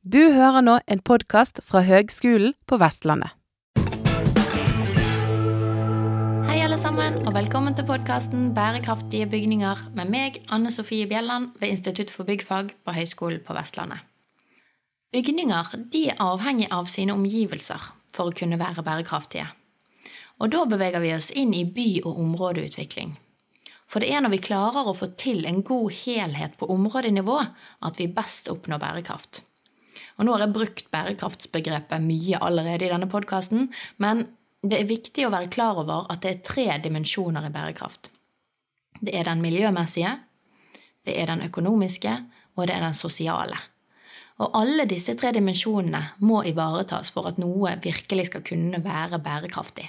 Du hører nå en podkast fra Høgskolen på Vestlandet. Hei, alle sammen, og velkommen til podkasten 'Bærekraftige bygninger' med meg, Anne Sofie Bjelland, ved Institutt for byggfag på Høgskolen på Vestlandet. Bygninger er avhengig av sine omgivelser for å kunne være bærekraftige. Og da beveger vi oss inn i by- og områdeutvikling. For det er når vi klarer å få til en god helhet på områdenivå, at vi best oppnår bærekraft. Og nå har jeg brukt bærekraftsbegrepet mye allerede i denne podkasten, men det er viktig å være klar over at det er tre dimensjoner i bærekraft. Det er den miljømessige, det er den økonomiske, og det er den sosiale. Og alle disse tre dimensjonene må ivaretas for at noe virkelig skal kunne være bærekraftig.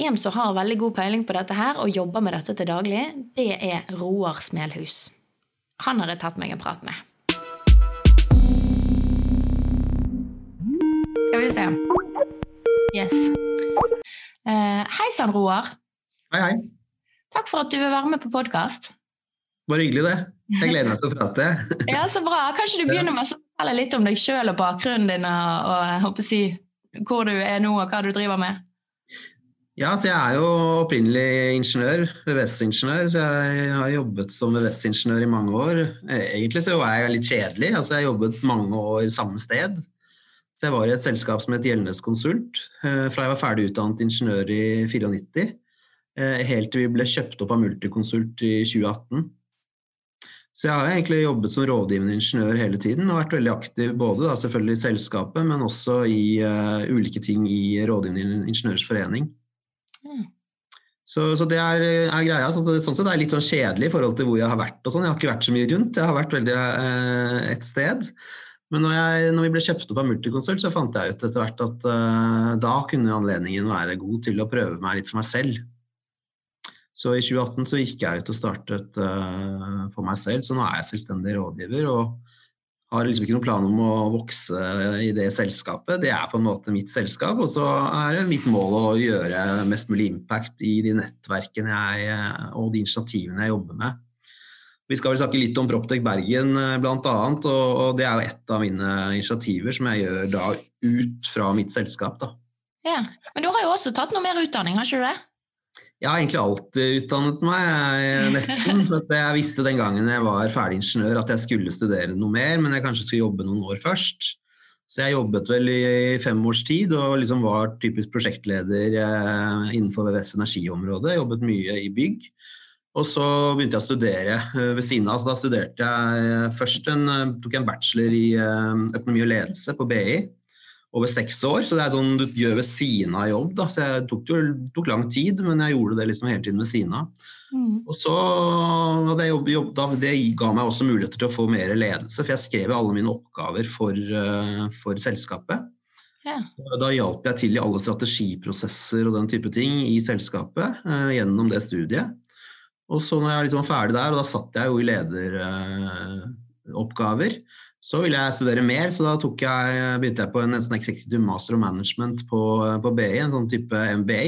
En som har veldig god peiling på dette her og jobber med dette til daglig, det er Roar Smelhus. Han har jeg tatt meg en prat med. Skal vi se. Yes. Eh, Hei sann, Roar. Hei, hei. Takk for at du vil være med på podkast. Bare hyggelig, det. Jeg gleder meg til å prate. Ja, så bra. Kanskje du begynner med å fortelle litt om deg sjøl og bakgrunnen din, og, og si, hvor du er nå, og hva du driver med? Ja, så Jeg er jo opprinnelig ingeniør, VVS-ingeniør, så jeg har jobbet som VVS-ingeniør i mange år. Egentlig så var jeg litt kjedelig, altså jeg har jobbet mange år samme sted. Så Jeg var i et selskap som het Gjeldnes Konsult fra jeg var ferdig utdannet ingeniør i 94, helt til vi ble kjøpt opp av Multiconsult i 2018. Så jeg har egentlig jobbet som rådgivende ingeniør hele tiden og vært veldig aktiv både da, selvfølgelig i selskapet, men også i uh, ulike ting i Rådgivende ingeniørers forening. Så, så, det er, er greia. Så, sånn sett er det litt sånn kjedelig i forhold til hvor jeg har vært. og sånn. Jeg har ikke vært så mye rundt, jeg har vært veldig uh, et sted. Men når, jeg, når, vi ble kjøpt opp av Multiconsult, så fant jeg ut etter hvert at uh, da kunne anledningen være god til å prøve meg litt for meg selv. Så i 2018 så gikk jeg ut og startet uh, for meg selv, så nå er jeg selvstendig rådgiver. og har liksom ikke noen plan om å vokse i det selskapet. Det er på en måte mitt selskap, og så er det mitt mål å gjøre mest mulig impact i de nettverkene jeg, og de initiativene jeg jobber med. Vi skal vel snakke litt om Proptech Bergen bl.a., og, og det er jo et av mine initiativer som jeg gjør da ut fra mitt selskap. Da. Ja, Men du har jo også tatt noe mer utdanning, har ikke du det? Jeg har egentlig alltid utdannet meg, nesten. For jeg visste den gangen jeg var ferdig ingeniør at jeg skulle studere noe mer, men jeg kanskje skulle jobbe noen år først. Så jeg jobbet vel i fem års tid og liksom var typisk prosjektleder innenfor VVS energiområdet. Jobbet mye i bygg. Og så begynte jeg å studere ved siden av. Så da studerte jeg først en, tok jeg en bachelor i økonomi og ledelse på BI over seks år, så det er sånn du gjør ved siden av jobb. Da. Så jeg tok, jo, tok lang tid, men jeg gjorde det liksom hele tiden ved siden av. Mm. Og så det, jobb, jobb, da, det ga meg også muligheter til å få mer ledelse, for jeg skrev alle mine oppgaver for, for selskapet. Ja. Da hjalp jeg til i alle strategiprosesser og den type ting i selskapet gjennom det studiet. Og så når jeg liksom var ferdig der, og da satt jeg jo i lederoppgaver, uh, så ville jeg studere mer, så da jeg, begynte jeg på en, en sånn Executive Master of Management på, på BI, en sånn type MBA.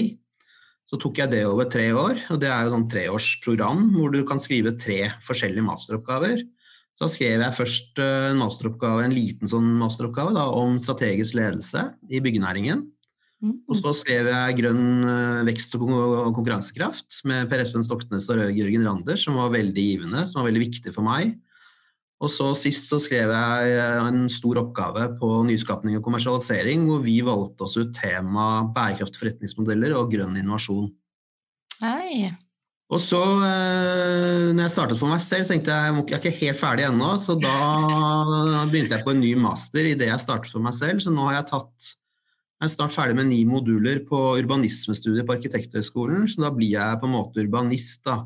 Så tok jeg det over tre år, og det er jo sånn treårsprogram hvor du kan skrive tre forskjellige masteroppgaver. Så da skrev jeg først en masteroppgave, en liten sånn masteroppgave da, om strategisk ledelse i byggenæringen. Mm. Og så skrev jeg grønn vekst og konkurransekraft med Per Espen Stoknes og Jørgen Rander, som var veldig givende, som var veldig viktig for meg. Og så Sist så skrev jeg en stor oppgave på nyskapning og kommersialisering, hvor vi valgte oss ut tema bærekraftige forretningsmodeller og grønn innovasjon. Hei. Og så, når jeg startet for meg selv, tenkte jeg jeg er ikke helt ferdig ennå, så da begynte jeg på en ny master i det jeg startet for meg selv. Så nå har jeg tatt jeg er snart ferdig med ni moduler på urbanismestudiet på Arkitekthøgskolen, så da blir jeg på en måte urbanist. da.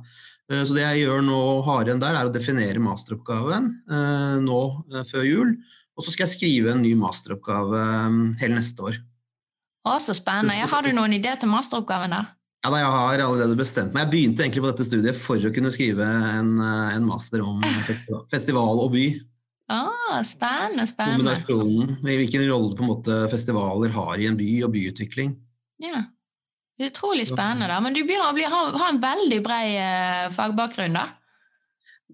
Så det jeg gjør nå hardere der, er å definere masteroppgaven eh, nå eh, før jul. Og så skal jeg skrive en ny masteroppgave hele neste år. Å, så spennende. Har du noen idé til masteroppgaven, da? Ja, da, Jeg har allerede bestemt meg. Jeg begynte egentlig på dette studiet for å kunne skrive en, en master om festival og by. Ah, spennende, spennende. Kombinasjonen. Hvilken rolle måte festivaler har i en by og byutvikling. Ja. Utrolig spennende. da, Men du begynner å bli, ha, ha, en veldig bred eh, fagbakgrunn, da?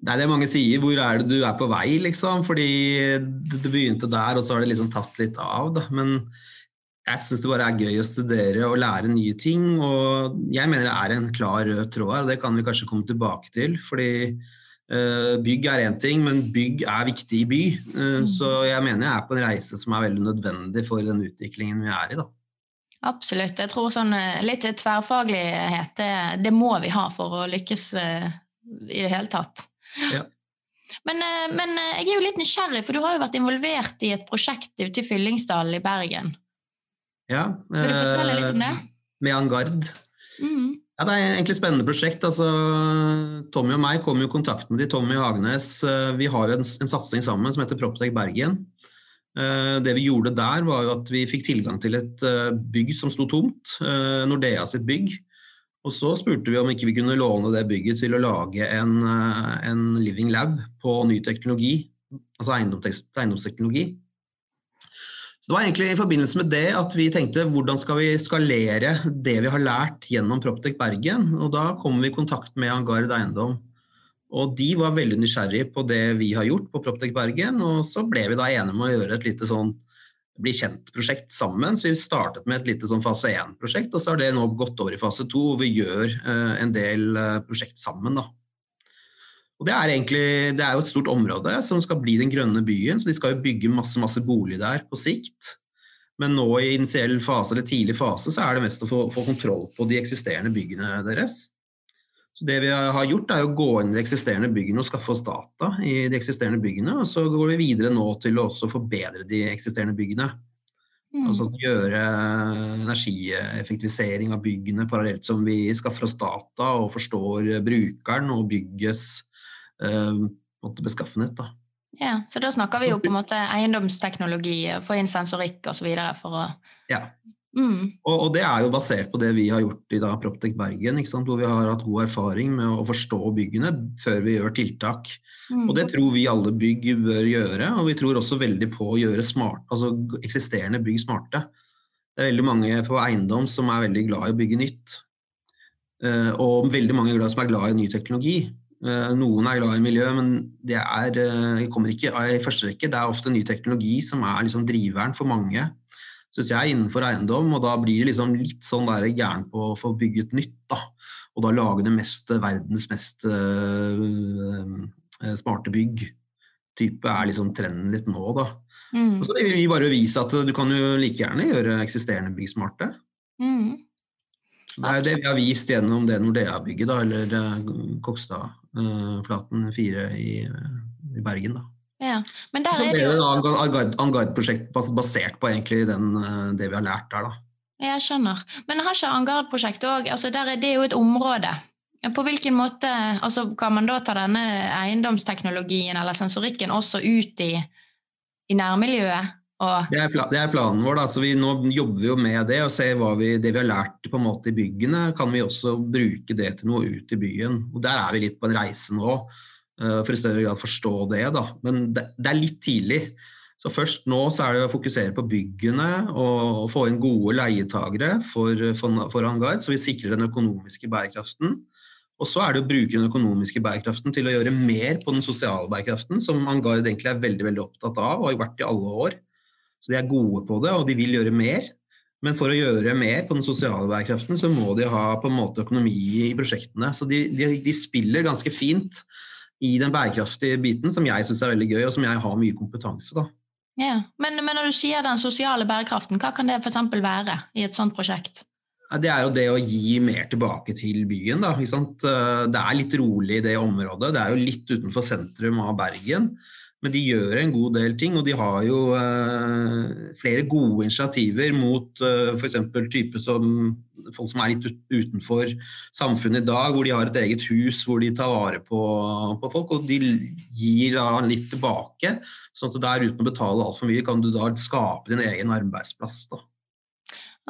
Nei, Det er mange sier. Hvor er det du er på vei, liksom? Fordi det begynte der, og så har det liksom tatt litt av. Da. Men jeg syns det bare er gøy å studere og lære nye ting. Og jeg mener det er en klar rød tråd her, og det kan vi kanskje komme tilbake til. Fordi bygg er én ting, men bygg er viktig i by. Uh, mm. Så jeg mener jeg er på en reise som er veldig nødvendig for den utviklingen vi er i, da. Absolutt. Jeg tror sånn eh, litt tverrfaglighet, det, det må vi ha for å lykkes i det hele tatt. Ja. Men, eh, men, eh, jeg er jo litt nysgjerrig, for du har jo vært involvert i et prosjekt ute i Fyllingsdalen i Bergen. Ja. Vil du fortelle litt om det? Med Angard. Mm. Ja, Det er egentlig et spennende prosjekt. Altså, Tommy og meg kom i kontakt med de. Tommy Hagenes. Vi har jo en, en satsing sammen som heter Proptech Bergen. Det vi gjorde der, var jo at vi fikk tilgang til et bygg som sto tomt. Nordea sitt bygg. Og så spurte vi om ikke vi kunne låne det bygget til å lage en, eh, en living lab på ny teknologi, altså eiendomsteknologi. Så Det var egentlig i forbindelse med det at vi tenkte hvordan skal vi skalere det vi har lært gjennom Proptech Bergen. Og da kom vi i kontakt med Angard Eiendom. Og de var veldig nysgjerrige på det vi har gjort på Proptech Bergen. Og så ble vi da enige om å gjøre et lite sånn bli kjent-prosjekt sammen. Så vi startet med et lite sånn fase 1-prosjekt, og så har det nå gått over i fase 2, hvor vi gjør uh, en del uh, prosjekt sammen. Da. Og det er, egentlig, det er jo et stort område som skal bli den grønne byen, så de skal jo bygge masse, masse bolig der på sikt. Men nå i initiell fase eller tidlig fase så er det mest å få, få kontroll på de eksisterende byggene deres. Så Det vi har gjort, er å gå inn i de eksisterende byggene og skaffe oss data i de eksisterende byggene. Og så går vi videre nå til å også forbedre de eksisterende byggene. Mm. Altså gjøre energieffektivisering av byggene parallelt som vi skaffer oss data og forstår brukeren og byggets eh, beskaffenhet. Da. Ja, Så da snakker vi jo på en måte eiendomsteknologi, få inn sensorikk osv. for å ja. Mm. Og, og, det er jo basert på det vi har gjort i da Proptech Bergen, hvor vi har hatt god erfaring med å forstå byggene før vi gjør tiltak. Mm. Og det tror vi alle bygg bør gjøre, og vi tror også veldig på å gjøre smart, altså eksisterende bygg smarte. Det er veldig mange på eiendom som er veldig glad i å bygge nytt. Uh, og veldig mange som er glad i ny teknologi. Uh, noen er glad i miljø, men det er, uh, kommer ikke i første rekke. Det er ofte ny teknologi som er liksom driveren for mange syns jeg, innenfor eiendom. Og da blir det liksom litt sånn der gæren på å få bygget nytt. da, Og da lage det mest, verdens mest uh, smarte bygg. Type er liksom trenden litt nå, da. Mm. Og så vil vi bare vise at du kan jo like gjerne gjøre eksisterende bygg smarte. Mm. Det er det vi har vist gjennom det Nordea-bygget, da, eller uh, Kokstadflaten uh, 4 i, i Bergen. da. Ja. Men der er det jo Angard-prosjekt basert på egentlig den, eh, det vi har lært der, da. Jeg skjønner. Men har ikke Angard-prosjektet òg altså Det er jo et område. På hvilken måte altså Kan man da ta denne eiendomsteknologien eller sensorikken også ut i, i nærmiljøet? Det er, det, er planen vår. da, så vi Nå jobber vi jo med det og ser hva vi, det vi har lært på en måte i byggene, kan vi også bruke det til noe ut i byen. Og Der er vi litt på en reise nå. Eh, for i større grad forstå det. Da. Men det, det, er litt tidlig. Så Først nå så er det å fokusere på byggene og få inn gode leietagere for, for, for Angard, så vi sikrer den økonomiske bærekraften. Og så er det å bruke den økonomiske bærekraften til å gjøre mer på den sosiale bærekraften, som Angard egentlig er veldig veldig opptatt av og har vært i alle år. Så de er gode på det, og de vil gjøre mer. Men for å gjøre mer på den sosiale bærekraften, så må de ha på en måte økonomi i prosjektene. Så de, de, de spiller ganske fint i den bærekraftige biten, som jeg syns er veldig gøy, og som jeg har mye kompetanse. da. Ja, men, men, når du sier den sosiale bærekraften, hva kan det f.eks. være i et sånt prosjekt? Det er jo det å gi mer tilbake til byen. Da, det er litt rolig i det området. Det er jo litt utenfor sentrum av Bergen. Men de gjør en god del ting, og de har jo eh, flere gode initiativer mot eh, f.eks. type som folk som er litt utenfor samfunnet i dag, hvor de har et eget hus hvor de tar vare på, på folk. Og de gir da litt tilbake, sånn at der uten å betale altfor mye kan du da skape din egen arbeidsplass. da.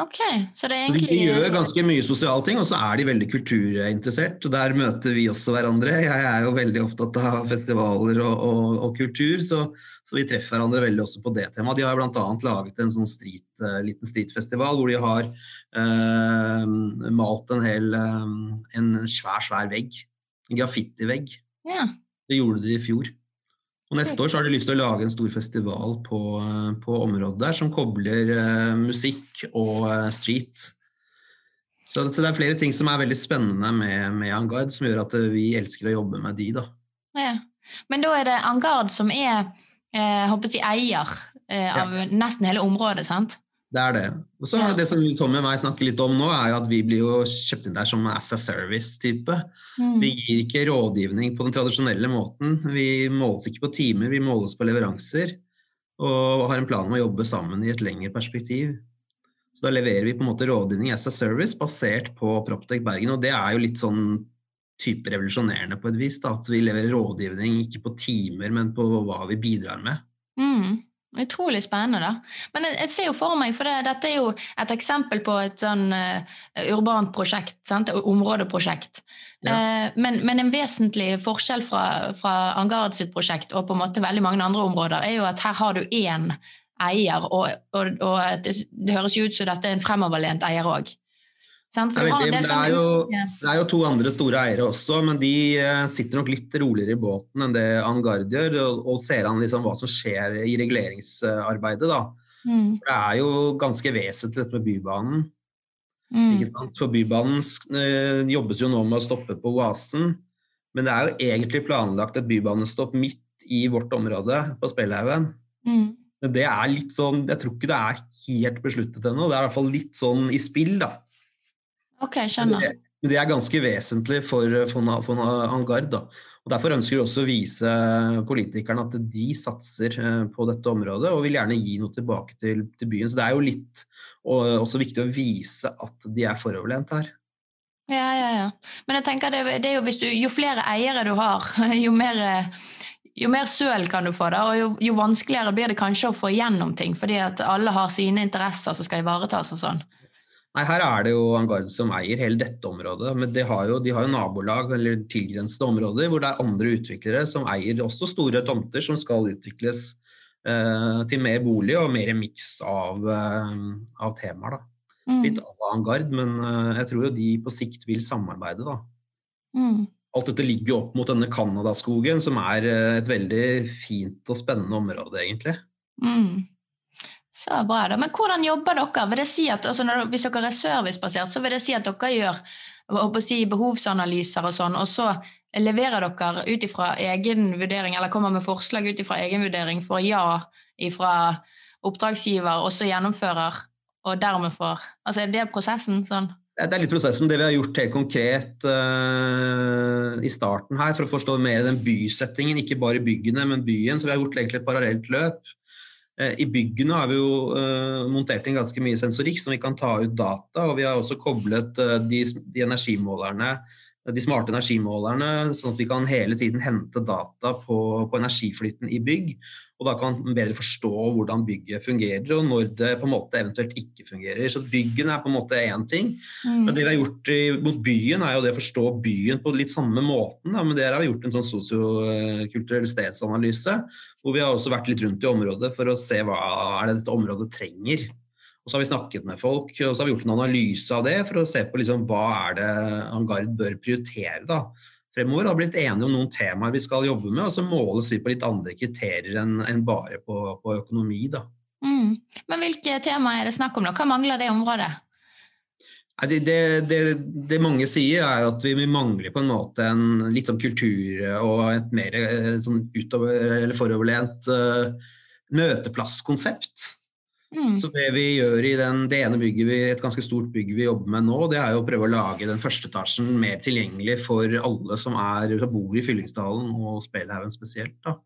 Ok, så det er egentlig... De gjør ganske mye sosiale ting, og så er de veldig kulturinteressert. og Der møter vi også hverandre. Jeg er jo veldig opptatt av festivaler og, og, og kultur, så, så, vi treffer hverandre veldig også på det temaet. De har bl.a. laget en sånn street, uh, liten streetfestival hvor de har eh, malt en hel uh, en svær, svær vegg. En graffitivegg. Ja. Det gjorde de i fjor. Og neste år så har de lyst til å lage en stor festival på, på området der som kobler uh, musikk og uh, street. Så, så, det er flere ting som er veldig spennende med, med Angard, som gjør at vi elsker å jobbe med de, da. Ja. Men da er det Angard som er eh, håper jeg, eier av ja. nesten hele området, sant? Det er det. Og så. Det som Tommy og meg snakker litt om nå, er jo at vi blir jo kjøpt inn der som as a service-type. Mm. Vi gir ikke rådgivning på den tradisjonelle måten. Vi måles ikke på timer, vi måles på leveranser. Og har en plan om å jobbe sammen i et lengre perspektiv. Så da leverer vi på en måte rådgivning as a service basert på Proptech Bergen. Og det er jo litt sånn type revolusjonerende på et vis. Da. At vi leverer rådgivning ikke på timer, men på hva vi bidrar med. Mm. Utrolig spennende, da. Men jeg, jeg, ser jo for meg, for det, dette er jo et eksempel på et sånn uh, urbant prosjekt, sant? områdeprosjekt. Ja. Uh, men, men, en vesentlig forskjell fra, fra Angard sitt prosjekt og på en måte veldig mange andre områder, er jo at her har du én eier, og, og, og det, det, høres jo ut som dette er en fremoverlent eier òg. Det er, det, er jo, det er, jo, to andre store eiere også, men de eh, sitter nok litt roligere i båten enn det Angard gjør, og, og ser an liksom hva som skjer i reguleringsarbeidet. Da. Mm. Det er jo ganske vesentlig dette med Bybanen. Mm. For Bybanen øh, jobbes jo nå med å stoppe på Oasen, men det er jo egentlig planlagt et bybanestopp midt i vårt område, på Spellhaugen. Mm. Men det er litt sånn Jeg tror ikke det er helt besluttet ennå. Det er i hvert fall litt sånn i spill, da. Ok, skjønner. Det, det er ganske vesentlig for, von, for Angard. Da. Og Derfor ønsker vi også å vise politikerne at de satser eh, på dette området og vil gjerne gi noe tilbake til, til byen. Så det er jo litt og, også viktig å vise at de er foroverlent her. Ja, ja, ja. Men jeg tenker det, det er jo, du, jo flere eiere du har, jo mer, jo mer søl kan du få, da, og jo, jo, vanskeligere blir det kanskje å få igjennom ting, fordi at alle har sine interesser som skal ivaretas og sånn. Nei, Her er det jo Angard som eier hele dette området. Men de har jo, de har jo nabolag eller tilgrensede områder hvor det er andre utviklere som eier også store tomter som skal utvikles eh, til mer bolig og mer miks av, eh, av temaer. da. Mm. Litt av Angard, men eh, jeg tror jo de på sikt vil samarbeide, da. Mm. Alt dette ligger jo opp mot denne Canadaskogen, som er et veldig fint og spennende område, egentlig. Mm. Så bra da. Men hvordan jobber dere? Vil det si at, altså når, hvis dere er servicebasert, så vil det si at dere gjør si, behovsanalyser og sånn, og så leverer dere ut ifra egen vurdering, eller kommer med forslag ut ifra egen vurdering, får ja ifra oppdragsgiver, og så gjennomfører, og dermed får Altså er det prosessen sånn? Det er litt prosessen. Det vi har gjort helt konkret uh, i starten her, for å forstå mer den bysettingen, ikke bare byggene, men byen. Så vi har gjort egentlig et parallelt løp. Eh, I byggene har vi jo uh, montert inn ganske mye sensorikk som vi kan ta ut data. Og vi har også koblet uh, de, de, energimålerne, de smarte energimålerne, sånn at vi kan hele tiden hente data på, på energiflyten i bygg. Og da kan man bedre forstå hvordan bygget fungerer, og når det på en måte eventuelt ikke fungerer. Så byggene er på en måte én ting. Mm. Men det vi har gjort i, mot byen, er jo det å forstå byen på litt samme måten. Da. Men der har vi gjort en sånn sosiokulturell stedsanalyse, hvor vi har også vært litt rundt i området for å se hva er det dette området trenger. Og så har vi snakket med folk og så har vi gjort en analyse av det for å se på liksom, hva er det Angard bør prioritere. da fremover har blitt enige om noen temaer vi skal jobbe med, og så måles vi på litt andre kriterier enn en bare på, på økonomi. Da. Mm. Men hvilke temaer er det snakk om nå? Hva mangler det området? Det, det, det, det, mange sier, er at vi mangler på en måte en litt sånn kultur og et mer eh, sånn utover, eller foroverlent uh, møteplasskonsept. Mm. Så det vi gjør i den, det ene bygget vi, et ganske stort bygg vi jobber med nå, det er jo å prøve å lage den første etasjen mer tilgjengelig for alle som, er, som bor i Fyllingsdalen og Spelhaugen spesielt. da.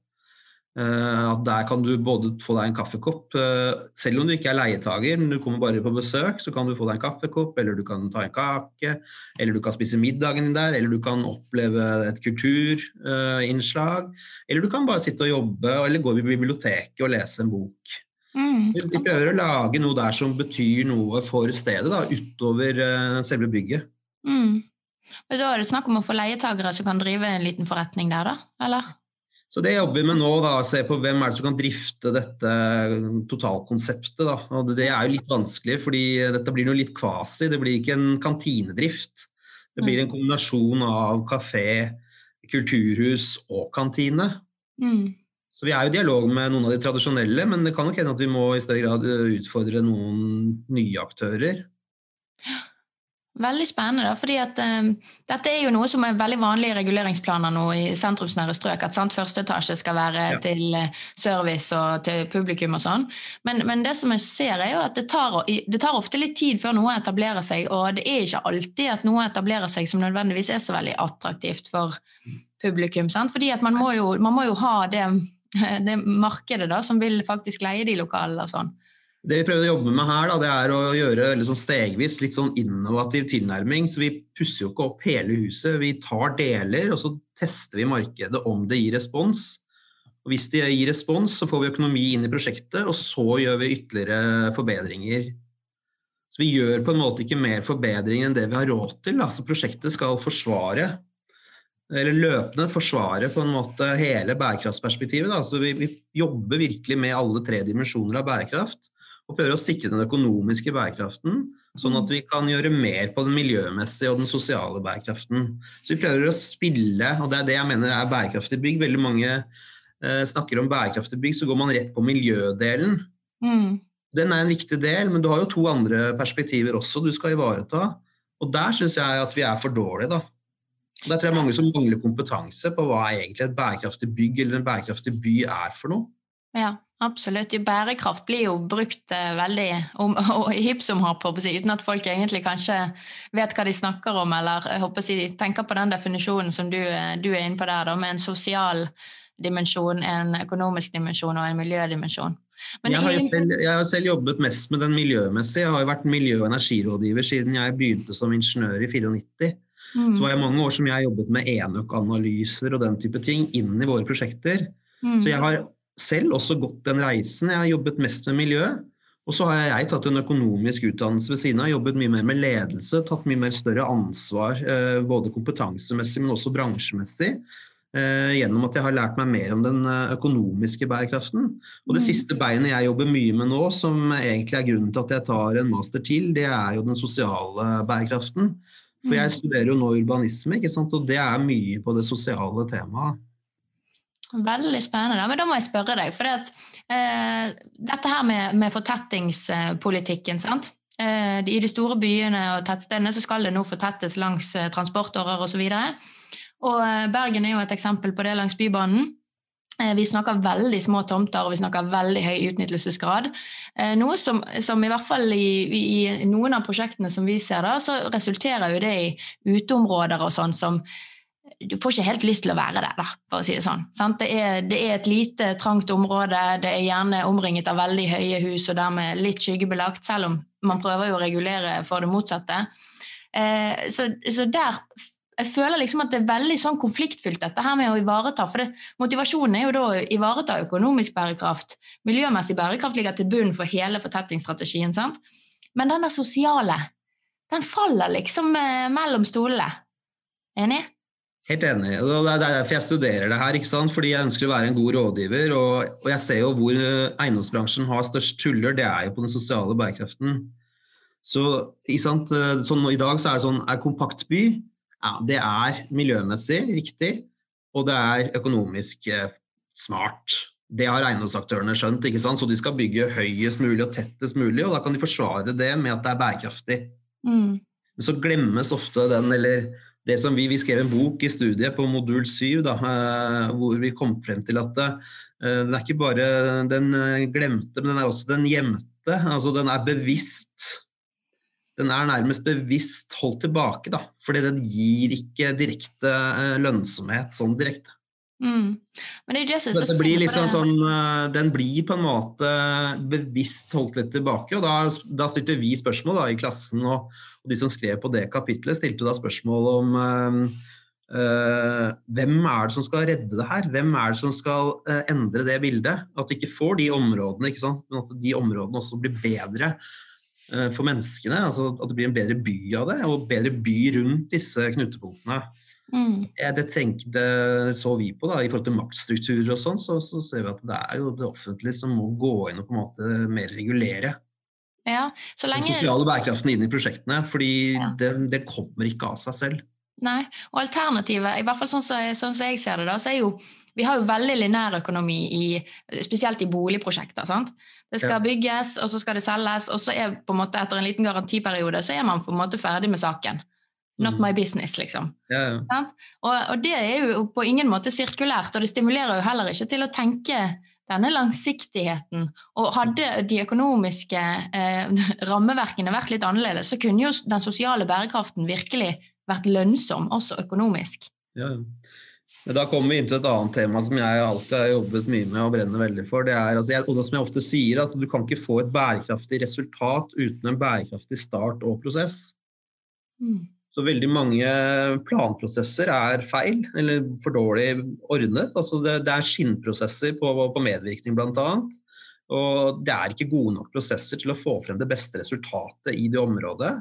Uh, at Der kan du både få deg en kaffekopp, uh, selv om du ikke er leietager, men du kommer bare på besøk, så kan du få deg en kaffekopp, eller du kan ta en kake, eller du kan spise middagen din der, eller du kan oppleve et kulturinnslag, uh, eller du kan bare sitte og jobbe, eller gå i biblioteket og lese en bok. Mm. Vi prøver å lage noe der som betyr noe for stedet, da, utover uh, selve bygget. Mm. Men Da er det snakk om å få leietagere som kan drive en liten forretning der, da? eller? Så Det jobber vi med nå, da, se på hvem er det som kan drifte dette totalkonseptet. da, og Det er jo litt vanskelig, fordi dette blir noe litt kvasi. Det blir ikke en kantinedrift. Det blir en kombinasjon av kafé, kulturhus og kantine. Mm. Så vi er jo i dialog med noen av de tradisjonelle, men det kan nok hende at vi må i større grad eh, utfordre noen nye aktører. Veldig spennende, da, fordi at um, dette er jo noe som er veldig vanlig i reguleringsplaner nå i sentrumsnære strøk. At sant, første etasje skal være Ja. til eh, service og til publikum og sånn. Men, men det som jeg ser, er jo at det tar, det tar ofte litt tid før noe etablerer seg, og det er ikke alltid at noe etablerer seg som nødvendigvis er så veldig attraktivt for publikum. Sant? Fordi at man må jo, man må jo ha det, det markedet da, som vil faktisk leie de lokalene og sånn. Det vi prøver å jobbe med her, da, det er å gjøre liksom stegvis litt sånn innovativ tilnærming. Så vi pusser jo ikke opp hele huset, vi tar deler, og så tester vi markedet om det gir respons. Og hvis det gir respons, så får vi økonomi inn i prosjektet, og så gjør vi ytterligere forbedringer. Så vi gjør på en måte ikke mer forbedringer enn det vi har råd til. Da. Så prosjektet skal forsvare, eller løpende forsvare på en måte hele bærekraftsperspektivet. Da. Så vi, vi jobber virkelig med alle tre dimensjoner av bærekraft og prøver å sikre den økonomiske bærekraften, sånn at vi kan gjøre mer på den miljømessige og den sosiale bærekraften. Så vi prøver å spille, og det er det jeg mener er bærekraftig bygg. Veldig mange eh, snakker om bærekraftig bygg, så går man rett på miljødelen. Mm. Den er en viktig del, men du har jo to andre perspektiver også du skal ivareta. Og der syns jeg at vi er for dårlige, da. Og Der tror jeg mange som mangler kompetanse på hva egentlig et bærekraftig bygg eller en bærekraftig by er for noe. Ja, absolutt. Bærekraft blir jo brukt eh, veldig om, og i hipp som happ, på, jeg, uten at folk egentlig kanskje vet hva de snakker om, eller jeg håper jeg, tenker på den definisjonen som du, eh, du er inne på der, da, med en sosial dimensjon, en økonomisk dimensjon og en miljødimensjon. Men jeg, har jo selv, jeg har selv jobbet mest med den miljømessige. Jeg har jo vært miljø- og energirådgiver siden jeg begynte som ingeniør i 94. Mm, Så var jeg mange år som jeg jobbet med enøkanalyser og den type ting inn i våre prosjekter. mm, Så jeg har selv også gått den reisen. Jeg har jobbet mest med miljø. Og så har jeg tatt en økonomisk utdannelse ved siden av, jobbet mye mer med ledelse, tatt mye mer større ansvar, eh, både kompetansemessig, men også bransjemessig. eh, Gjennom at jeg har lært meg mer om den eh, økonomiske bærekraften. Og det Mm. siste beinet jeg jobber mye med nå, som egentlig er grunnen til at jeg tar en master til, det er jo den sosiale bærekraften. For jeg studerer jo nå urbanisme, ikke sant? og det er mye på det sosiale temaet. Veldig spennende. Men da må jeg spørre deg, for det at, eh, dette her med, med fortettingspolitikken, sant? Eh, I de store byene og tettstedene så skal det nå fortettes langs eh, transportårer osv. Og, og eh, Bergen er jo et eksempel på det langs Bybanen. Eh, Vi snakker veldig små tomter og vi snakker veldig høy utnyttelsesgrad. Eh, Noe som, som i hvert fall i, i noen av prosjektene som vi ser, da, så resulterer jo det i uteområder og sånn som du får ikke helt lyst til å være der, da, for å si det sånn. Det, er, det er et lite, trangt område, det er gjerne omringet av veldig høye hus og dermed litt skyggebelagt, selv om man prøver jo å regulere for det motsatte. Eh, så, så der jeg føler liksom at det er veldig sånn konfliktfylt, dette her med å ivareta. For det, motivasjonen er jo da å ivareta økonomisk bærekraft. Miljømessig bærekraft ligger til bunn for hele fortettingsstrategien. sant? Men den der sosiale, den faller liksom eh, mellom stolene. Enig? Helt enig. og Det er derfor jeg studerer det her. ikke sant? Fordi jeg ønsker å være en god rådgiver. Og, og jeg ser jo hvor eh, eiendomsbransjen har størst tuller, det er jo på den sosiale bærekraften. Så ikke sant? eh, sånn, I dag så er det sånn Er kompakt by? Ja, det er miljømessig riktig, og det er økonomisk eh, smart. Det har eiendomsaktørene skjønt, ikke sant? så de skal bygge høyest mulig og tettest mulig. Og da kan de forsvare det med at det er bærekraftig. Mm. Men så glemmes ofte den, eller det som vi, vi skrev en bok i studiet på modul 7, da, eh, hvor vi kom frem til at det, den er ikke bare den eh, glemte, men den er også den gjemte. Altså den er bevisst. Den er nærmest bevisst holdt tilbake, da, fordi den gir ikke direkte eh, lønnsomhet sånn direkte. Mm. Men det det så blir litt sånn, sånn Den blir på en måte bevisst holdt litt tilbake. og Da, da stilte vi spørsmål da, i klassen, og, og de som skrev på det kapitlet, stilte da spørsmål om øh, hvem er det som skal redde det her? Hvem er det som skal øh, endre det bildet? At vi ikke får de områdene, men at de områdene også blir bedre for menneskene. altså At det blir en bedre by av det, og bedre by rundt disse knutepunktene. Mm. Det, tenkte, det så vi på da, i forhold til maktstrukturer og sånn, så, så ser vi at det er jo det offentlige som må gå inn og på en måte mer regulere Ja, så den sosiale bærekraften inn i prosjektene. Fordi Ja. det, det kommer ikke av seg selv. Nei. Og alternativet, i hvert fall sånn som, sånn som jeg ser det, da, så er jo vi har jo veldig lineær økonomi, i, spesielt i boligprosjekter. sant? Det skal bygges, og så skal det selges, og så er på en måte etter en liten garantiperiode så er man på en måte ferdig med saken. Not mm. my business, liksom. Ja, ja. Og, og, det er jo på ingen måte sirkulært, og det stimulerer jo heller ikke til å tenke denne langsiktigheten. Og hadde de økonomiske eh, rammeverkene vært litt annerledes, så kunne jo den sosiale bærekraften virkelig vært lønnsom, også økonomisk. Ja, men da kommer vi inn til et annet tema som jeg alltid har jobbet mye med og brenner veldig for. Det er, altså, jeg, og som jeg ofte sier, altså, Du kan ikke få et bærekraftig resultat uten en bærekraftig start og prosess. Mm. Så veldig mange planprosesser er feil eller for dårlig ordnet. Altså det, det er skinnprosesser på, på medvirkning bl.a. Og det er ikke gode nok prosesser til å få frem det beste resultatet i det området.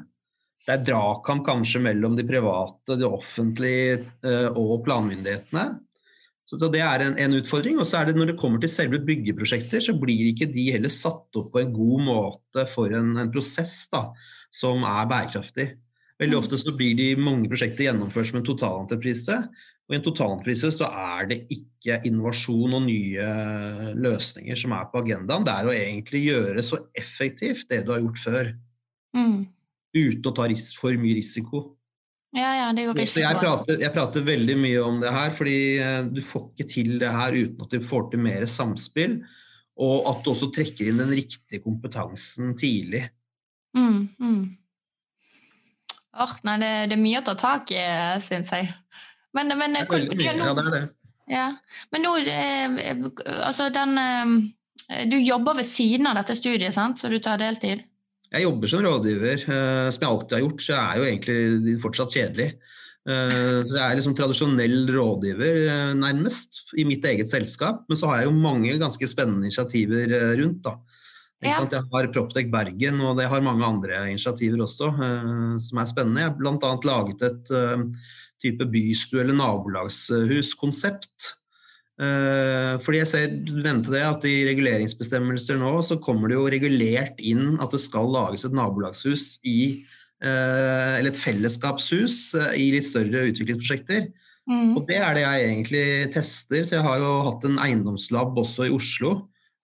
Det er dragkamp kanskje mellom de private, det offentlige eh, og planmyndighetene. Så, Det er en, en utfordring. Og så er det når det kommer til selve byggeprosjekter, så blir ikke de heller satt opp på en god måte for en, en prosess da, som er bærekraftig. Veldig mm. ofte så blir de mange prosjekter gjennomført som en totalentreprise. Og i en totalentreprise så er det ikke innovasjon og nye løsninger som er på agendaen. Det er å egentlig gjøre så effektivt det du har gjort før. Mm. Uten å ta for mye risiko. Ja, ja, det er jo risiko. Jeg prater, jeg prater, veldig mye om det her, fordi eh, du får ikke til det her uten at du får til mer samspill. Og at du også trekker inn den riktige kompetansen tidlig. Mm, mm. Oh, nei, det, det, er mye å ta tak i, syns jeg. Men, men det er veldig mye, ja, det er det. Ja. Men nå eh, Altså, den eh, Du jobber ved siden av dette studiet, sant? så du tar deltid? Jeg jobber som rådgiver, eh, som jeg alltid har gjort, så jeg er jo egentlig fortsatt kjedelig. Jeg er liksom tradisjonell rådgiver, nærmest, i mitt eget selskap. Men så har jeg jo mange ganske spennende initiativer rundt. da. Ja. Jeg har Proptech Bergen, og jeg har mange andre initiativer også som er spennende. Jeg har bl.a. laget et type bystue- eller nabolagshuskkonsept. Uh, fordi jeg ser, Du nevnte det, at i reguleringsbestemmelser nå så kommer det jo regulert inn at det skal lages et nabolagshus i eller et fellesskapshus i litt større utviklingsprosjekter. Mm. Og Det er det jeg egentlig tester. så Jeg har jo hatt en eiendomslab også i Oslo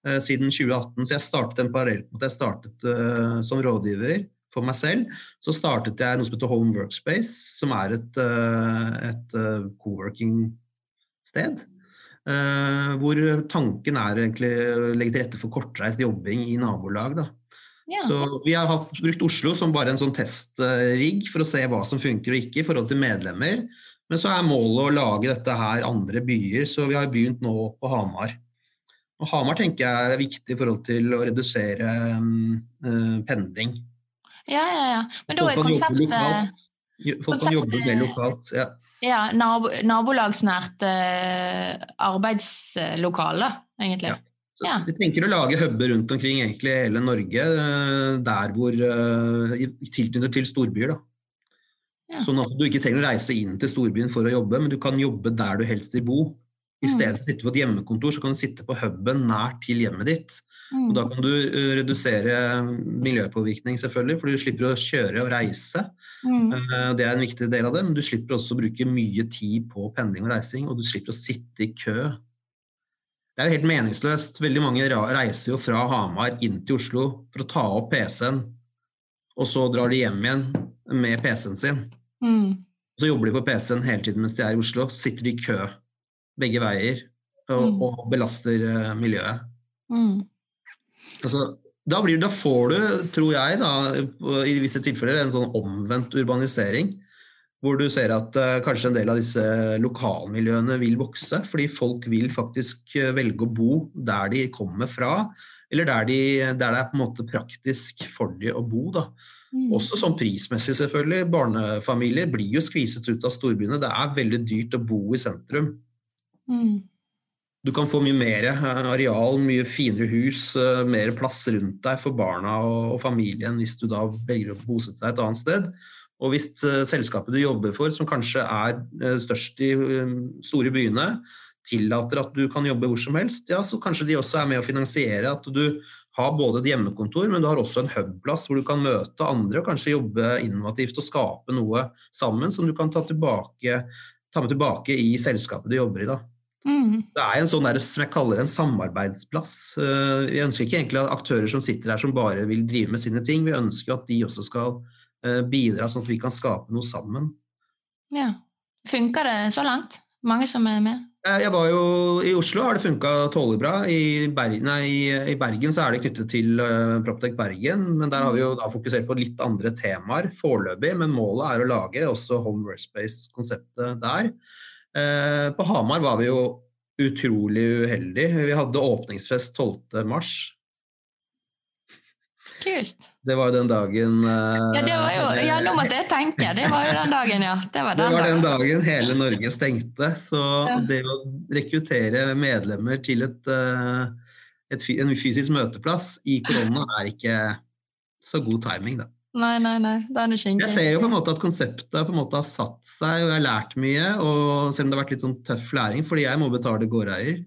Eh, siden 2018. Så jeg startet en parallell med at jeg startet uh, som rådgiver for meg selv. Så startet jeg noe som heter Home Workspace, som er et, uh, et uh, co-working-sted. Hvor tanken er egentlig å legge til rette for kortreist jobbing i nabolag. Da. Ja. Så Vi har hatt, brukt Oslo som bare en sånn testrigg for å se hva som funker og ikke i forhold til medlemmer. Men så er målet å lage dette her andre byer, så vi har begynt nå på Hamar. Og Hamar tenker jeg er viktig i forhold til å redusere uh, pendling. Ja, ja, ja. Men da er konseptet Folk kan jobbe mer lokalt. Ja, ja nabo, nabolagsnært eh, arbeidslokale, egentlig. Ja. Så ja. Vi tenker å lage huber rundt omkring egentlig hele Norge, uh, der hvor uh, tilknyttet til storbyer. da. Ja. Sånn at du ikke trenger å reise inn til storbyen for å jobbe, men du kan jobbe der du helst vil bo. I mm. stedet for å sitte på et hjemmekontor, så kan du sitte på huben nært til hjemmet ditt. Mm. Og da kan du uh, redusere miljøpåvirkning, selvfølgelig, for du slipper å kjøre og reise. Mm. Uh, det er en viktig del av det, men du slipper også å bruke mye tid på pendling og reising, og du slipper å sitte i kø. Det er jo helt meningsløst. Veldig mange reiser jo fra Hamar inn til Oslo for å ta opp PC-en, og så drar de hjem igjen med PC-en sin. Mm. Så jobber de på PC-en hele tiden mens de er i Oslo, så sitter de i kø begge veier og, mm. og belaster miljøet. Mm. Altså, da, blir, da, får du, tror jeg, da, i visse tilfeller en sånn omvendt urbanisering. Hvor du ser at uh, kanskje en del av disse lokalmiljøene vil vokse. Fordi folk vil faktisk uh, velge å bo der de kommer fra. Eller der, de, der det er på en måte praktisk for de å bo. da. Mm. Også sånn prismessig, selvfølgelig. Barnefamilier blir jo skviset ut av storbyene. Det er veldig dyrt å bo i sentrum. Mm. Du kan få mye mer eh, areal, mye finere hus, eh, mer plass rundt deg for barna og familien hvis du da velger å bosette deg et annet sted. Og hvis eh, selskapet du jobber for, som kanskje er størst i store byene, tillater at du kan jobbe hvor som helst, ja, så kanskje de også er med å finansiere at du har både et hjemmekontor, men du har også en hubplass hvor du kan møte andre og kanskje jobbe innovativt og skape noe sammen som du kan ta, tilbake, ta med tilbake i selskapet du jobber i. da. Mm. Det er en sånn der, som jeg kaller en samarbeidsplass. Eh, Vi ønsker ikke egentlig aktører som sitter her som bare vil drive med sine ting. Vi ønsker at de også skal eh, bidra, sånn at vi kan skape noe sammen. Ja. Funker det så langt? Mange som er med? Eh, Jeg var jo I Oslo har det funka tålelig bra. I, Ber nei, i- I Bergen så er det knyttet til uh, Proptech Bergen. Men der har vi jo da fokusert på litt andre temaer foreløpig. Men målet er å lage også Home Workspace-konseptet der. Eh, på Hamar var vi jo utrolig uheldige. Vi hadde åpningsfest 12. mars. Kult. Det var den dagen eh, Ja, det var jo, ja, nå måtte jeg tenke. Det var jo den dagen, ja. Det var Det var den dagen. dagen hele Norge stengte. Så Ja. det å rekruttere medlemmer til et, eh, et, en fysisk møteplass i korona er ikke så god timing, da. Nei, nei, nei. Det er Jeg ser jo på en måte at konseptet på en måte har satt seg, og jeg har lært mye. Og selv om det har vært litt sånn tøff læring, fordi jeg må betale gårdeier.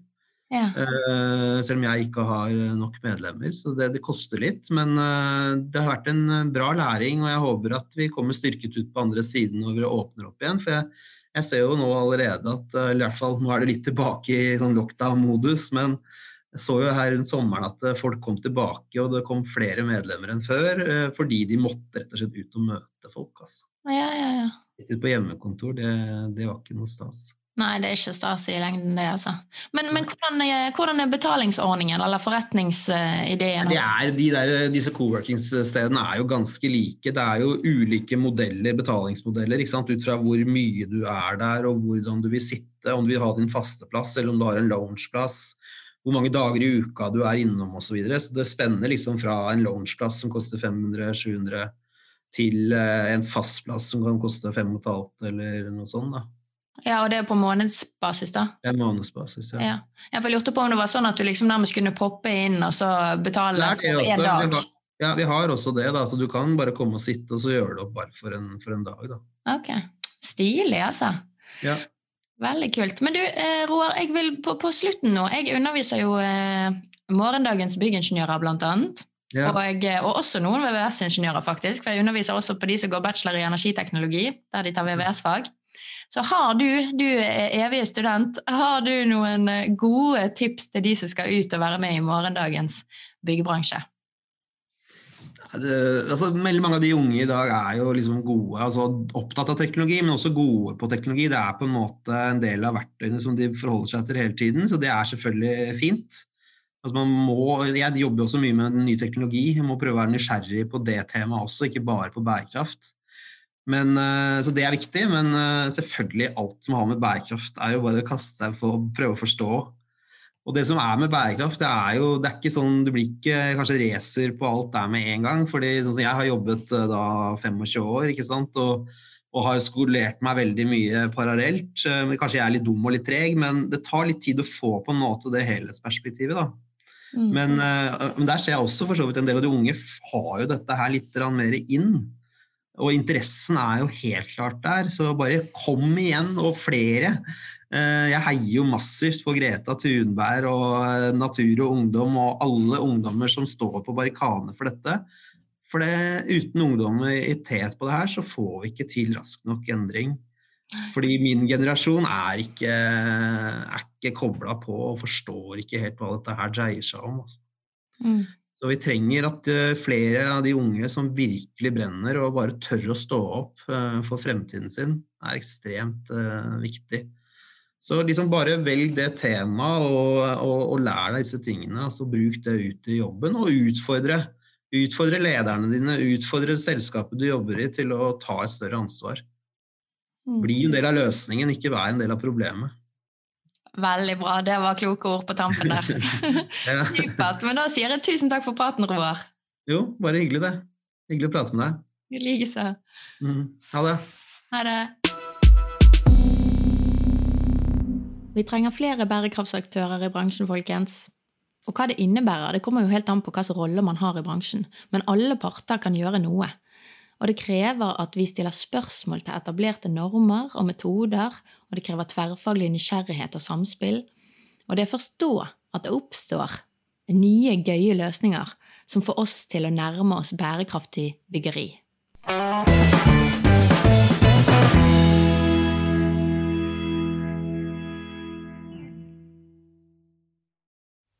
Ja. Uh, selv om jeg ikke har nok medlemmer, så det, det koster litt. Men uh, det har vært en eh, bra læring, og jeg håper at vi kommer styrket ut på andre siden når vi åpner opp igjen. For jeg, jeg ser jo nå allerede at uh, i hvert fall nå er det litt tilbake i sånn lockdown-modus, men jeg så jo her rundt sommeren at eh, folk kom tilbake, og det kom flere medlemmer enn før, eh, fordi de måtte rett og slett ut og møte folk. Altså. ja, ja, ja. Sitte på hjemmekontor, det, det var ikke noe stas. Nei, det er ikke stas i lengden, det, altså. Men, men hvordan, er, hvordan er betalingsordningen, eller forretningsideen? Det er, de der, disse coworkingsstedene er jo ganske like. Det er jo ulike modeller, betalingsmodeller ikke sant? ut fra hvor mye du er der og hvordan du vil sitte. Om du vil ha din faste plass eller om du har en loungeplass. Hvor mange dager i uka du er innom osv. Så, videre. så det spenner liksom fra en loungeplass som koster 500-700 til eh, en fastplass som kan koste 5500 eller noe sånt. da. Ja, og det er på månedsbasis, da? En månedsbasis, ja. Ja. Jeg lurte på om det var sånn at du liksom nærmest kunne poppe inn og så betale er for én dag? Vi har, ja, vi har også det. da, så Du kan bare komme og sitte, og så gjøre det opp bare for en, for en dag. da. Ok. Stilig, altså. Ja. Veldig kult. Men du, eh, Roar, jeg vil på, på slutten nå Jeg underviser jo eh, morgendagens byggingeniører, blant annet. Ja. Og, jeg, og også noen VVS-ingeniører, faktisk. For jeg underviser også på de som går bachelor i energiteknologi, der de tar VVS-fag. Så har du, du er evig student, har du noen eh, gode tips til de som skal ut og være med i morgendagens byggebransje? Det, altså, veldig mange av de unge i dag er jo liksom gode, altså opptatt av teknologi, men også gode på teknologi. Det er på en måte en del av verktøyene som de forholder seg til hele tiden, så det er selvfølgelig fint. Altså må, jeg jobber også mye med ny teknologi, jeg må prøve å være nysgjerrig på det temaet også, ikke bare på bærekraft. Men, eh, så det er viktig, men eh, selvfølgelig alt som har med bærekraft er jo bare å kaste seg for å prøve å forstå. Og det som er med bærekraft, det er jo det er ikke sånn, Du blir ikke kanskje racer på alt der med en gang. fordi sånn som Jeg har jobbet eh, da 25 år ikke sant, og, og har skolert meg veldig mye parallelt. Eh, Kanskje jeg er litt dum og litt treg, men det tar litt tid å få på en måte det helhetsperspektivet. da. Mm. Men, eh, men der ser jeg også for så vidt en del av de unge har jo dette her litt mer inn. Og interessen er jo helt klart der, så bare kom igjen, og flere. Eh, Jeg heier jo massivt på Greta Thunberg og eh, Natur og Ungdom og alle ungdommer som står på barrikadene for dette. For det, uten tet på det her, så får vi ikke til rask nok endring. Fordi min generasjon er ikke, er ikke kobla på og forstår ikke helt hva dette her dreier seg om. Altså. Mm. Så vi trenger at eh, flere av de unge som virkelig brenner og bare tør å stå opp for fremtiden sin, er ekstremt viktig. Så liksom bare velg det temaet og, og, og lær deg disse tingene. altså Bruk det ut i jobben, og utfordre. Utfordre lederne dine, utfordre selskapet du jobber i til å ta et større ansvar. Mm. Bli en del av løsningen, ikke vær en del av problemet. Veldig bra. Det var kloke ord på tampen der. Ja. Supert. Men da sier jeg tusen takk for praten, Roar. Jo, bare hyggelig det. Hyggelig å prate med deg. I likeså. Mm. Ha det. Ha det. Vi trenger flere bærekraftsaktører i bransjen, folkens. Og hva det innebærer, det kommer jo helt an på hvilken rolle man har i bransjen, men alle parter kan gjøre noe. Og det krever at vi stiller spørsmål til etablerte normer og metoder, og det krever tverrfaglig nysgjerrighet og samspill. Og det er først da at det oppstår nye, gøye løsninger som får oss til å nærme oss bærekraftig byggeri.